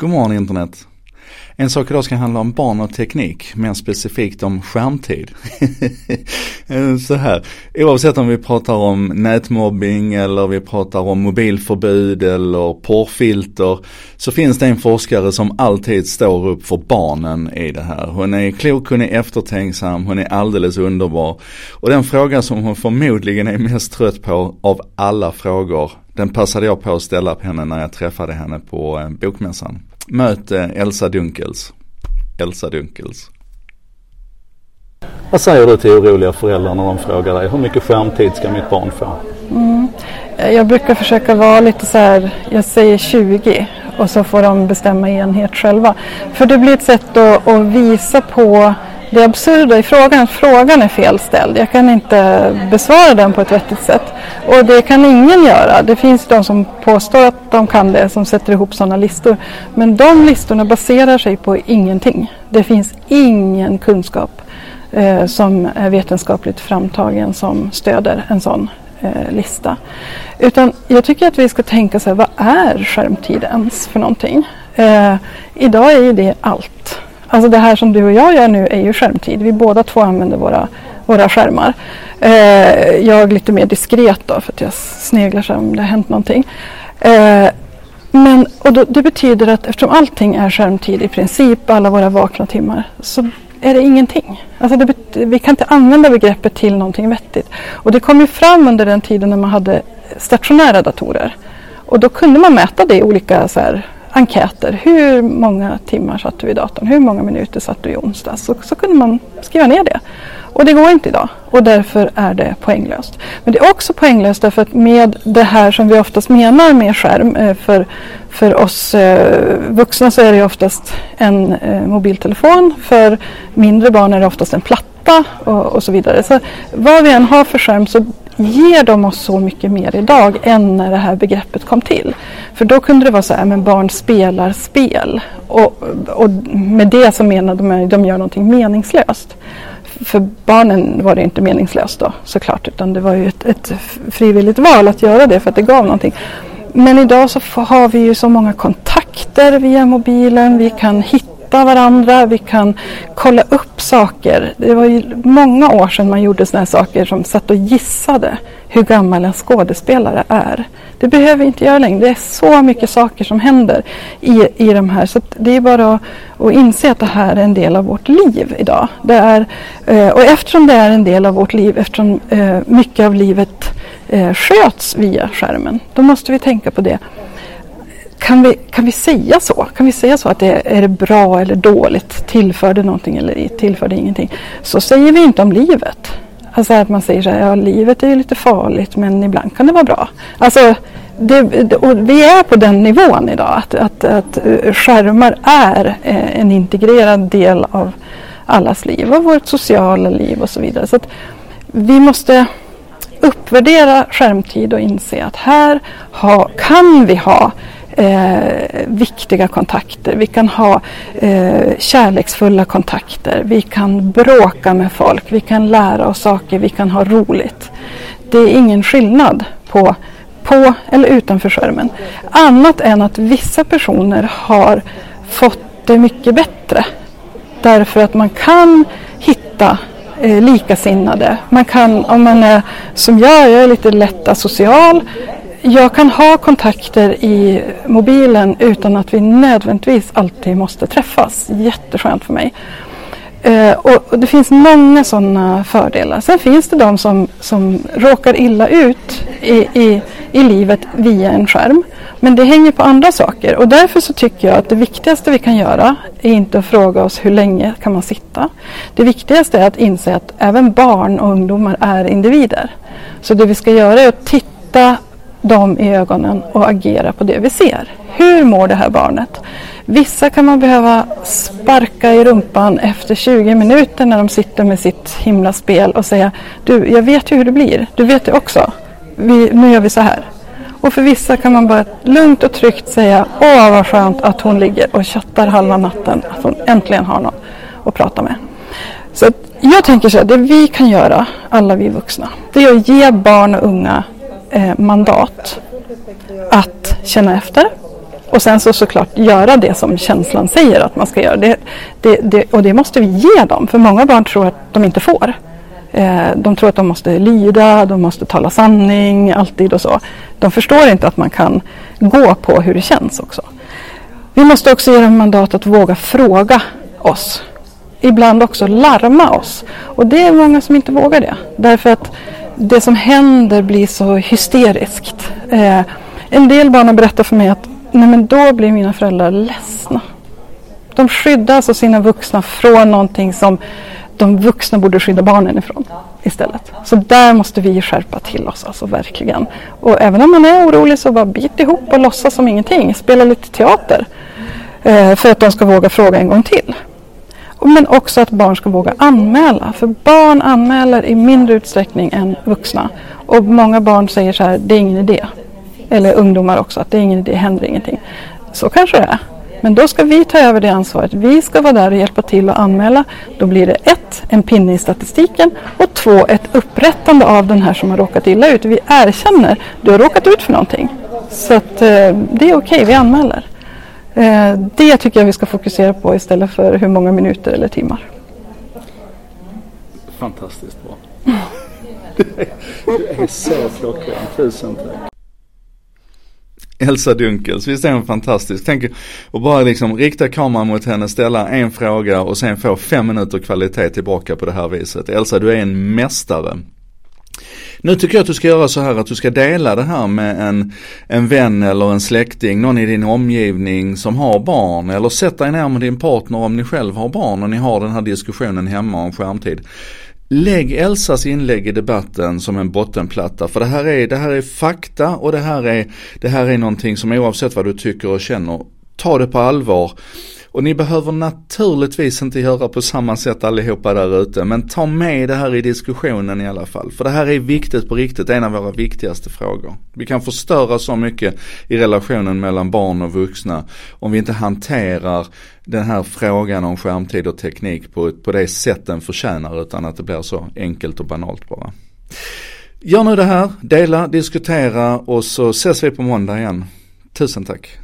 God morgon internet. En sak idag ska handla om barn och teknik, mer specifikt om skärmtid. så här, oavsett om vi pratar om nätmobbing eller vi pratar om mobilförbud eller porrfilter så finns det en forskare som alltid står upp för barnen i det här. Hon är klok, hon är eftertänksam, hon är alldeles underbar. Och den fråga som hon förmodligen är mest trött på av alla frågor, den passade jag på att ställa på henne när jag träffade henne på eh, bokmässan. Möt Elsa Dunkels. Elsa Dunkels. Vad säger du till oroliga föräldrar när de frågar dig hur mycket skärmtid ska mitt barn få? Mm. Jag brukar försöka vara lite så här, jag säger 20 och så får de bestämma enhet själva. För det blir ett sätt att, att visa på det absurda i frågan. Frågan är felställd. Jag kan inte besvara den på ett vettigt sätt. Och det kan ingen göra. Det finns de som påstår att de kan det, som sätter ihop sådana listor. Men de listorna baserar sig på ingenting. Det finns ingen kunskap eh, som är vetenskapligt framtagen som stöder en sån eh, lista. Utan jag tycker att vi ska tänka så här, vad är skärmtid ens för någonting? Eh, idag är ju det allt. Alltså det här som du och jag gör nu är ju skärmtid. Vi båda två använder våra, våra skärmar. Eh, jag lite mer diskret då för att jag sneglar så om det har hänt någonting. Eh, men, och då, det betyder att eftersom allting är skärmtid i princip, alla våra vakna timmar, så är det ingenting. Alltså det, vi kan inte använda begreppet till någonting vettigt. Och det kom ju fram under den tiden när man hade stationära datorer. Och då kunde man mäta det i olika så här, enkäter. Hur många timmar satt du i datorn? Hur många minuter satt du i onsdags? Så, så kunde man skriva ner det. Och det går inte idag och därför är det poänglöst. Men det är också poänglöst därför att med det här som vi oftast menar med skärm eh, för, för oss eh, vuxna så är det oftast en eh, mobiltelefon. För mindre barn är det oftast en platta och, och så vidare. Så vad vi än har för skärm så ger de oss så mycket mer idag än när det här begreppet kom till. För då kunde det vara så här, men barn spelar spel. Och, och med det så menade man att de gör någonting meningslöst. För barnen var det inte meningslöst då såklart, utan det var ju ett, ett frivilligt val att göra det för att det gav någonting. Men idag så har vi ju så många kontakter via mobilen. Vi kan hitta stötta varandra, vi kan kolla upp saker. Det var ju många år sedan man gjorde sådana saker som satt och gissade hur gammal en skådespelare är. Det behöver vi inte göra längre. Det är så mycket saker som händer i, i de här. Så det är bara att, att inse att det här är en del av vårt liv idag. Det är, eh, och eftersom det är en del av vårt liv, eftersom eh, mycket av livet eh, sköts via skärmen, då måste vi tänka på det kan vi, kan vi säga så? Kan vi säga så att det är det bra eller dåligt? Tillför det någonting eller tillför det ingenting? Så säger vi inte om livet. Alltså att man säger så här, ja livet är ju lite farligt men ibland kan det vara bra. Alltså, det, vi är på den nivån idag att, att, att eh, skärmar är eh, en integrerad del av allas liv och vårt sociala liv och så vidare. Så att vi måste uppvärdera skärmtid och inse att här ha, kan vi ha eh, viktiga kontakter. Vi kan ha eh, kärleksfulla kontakter. Vi kan bråka med folk. Vi kan lära oss saker. Vi kan ha roligt. Det är ingen skillnad på på eller utanför skärmen. Annat än att vissa personer har fått det mycket bättre. Därför att man kan hitta eh, likasinnade. Man kan, om man är som jag, jag är lite lätt asocial jag kan ha kontakter i mobilen utan att vi nödvändigtvis alltid måste träffas. Jätteskönt för mig. Eh, och, och, det finns många sådana fördelar. Sen finns det de som, som råkar illa ut i, i, i livet via en skärm. Men det hänger på andra saker och därför så tycker jag att det viktigaste vi kan göra är inte att fråga oss hur länge kan man sitta. Det viktigaste är att inse att även barn och ungdomar är individer. Så det vi ska göra är att titta dem i ögonen och agera på det vi ser. Hur mår det här barnet? Vissa kan man behöva sparka i rumpan efter 20 minuter när de sitter med sitt himla spel och säga Du, jag vet ju hur det blir. Du vet det också. Vi, nu gör vi så här. Och för vissa kan man bara lugnt och tryggt säga Åh vad skönt att hon ligger och chattar halva natten. Att hon äntligen har någon att prata med. Så jag tänker så här, det vi kan göra, alla vi vuxna, det är att ge barn och unga eh, mandat att känna efter, Och sen så såklart göra det som känslan säger att man ska göra. Det, det, det, och det måste vi ge dem, för många barn tror att de inte får. Eh, de tror att de måste lyda, de måste tala sanning alltid och så. De förstår inte att man kan gå på hur det känns också. Vi måste också ge dem mandat att våga fråga oss. Ibland också larma oss. Och det är många som inte vågar det. Därför att det som händer blir så hysteriskt. Eh, en del barn har berättat för mig att nej men då blir mina föräldrar ledsna. De skyddar alltså sina vuxna från någonting som de vuxna borde skydda barnen ifrån istället. Så där måste vi skärpa till oss, alltså verkligen. Och även om man är orolig så bara bit ihop och låtsas som ingenting. Spela lite teater. Eh, för att de ska våga fråga en gång till. Men också att barn ska våga anmäla. För barn anmäler i mindre utsträckning än vuxna. Och många barn säger så här, det är ingen idé. Eller ungdomar också, att det är ingen idé, händer ingenting. Så kanske det är. Men då ska vi ta över det ansvaret. Vi ska vara där och hjälpa till att anmäla. Då blir det ett, en pinne i statistiken och två, ett upprättande av den här som har råkat illa ut. Vi erkänner, du har råkat ut för någonting. Så att, eh, det är okej, okay, vi anmäler. Eh, det tycker jag vi ska fokusera på istället för hur många minuter eller timmar. Fantastiskt bra. Du är så klockren. Tusen tack. Elsa Dunkels, visst är hon fantastisk? Tänk att bara liksom rikta kameran mot henne, ställa en fråga och sen få fem minuter kvalitet tillbaka på det här viset. Elsa, du är en mästare. Nu tycker jag att du ska göra så här att du ska dela det här med en, en vän eller en släkting, någon i din omgivning som har barn. Eller sätt dig ner med din partner om ni själv har barn och ni har den här diskussionen hemma om skärmtid. Lägg Elsas inlägg i debatten som en bottenplatta för det här är, det här är fakta och det här är, det här är någonting som oavsett vad du tycker och känner, ta det på allvar. Och ni behöver naturligtvis inte göra på samma sätt allihopa där ute. Men ta med det här i diskussionen i alla fall. För det här är viktigt på riktigt, en av våra viktigaste frågor. Vi kan förstöra så mycket i relationen mellan barn och vuxna om vi inte hanterar den här frågan om skärmtid och teknik på, på det sätt den förtjänar utan att det blir så enkelt och banalt bara. Gör nu det här, dela, diskutera och så ses vi på måndag igen. Tusen tack.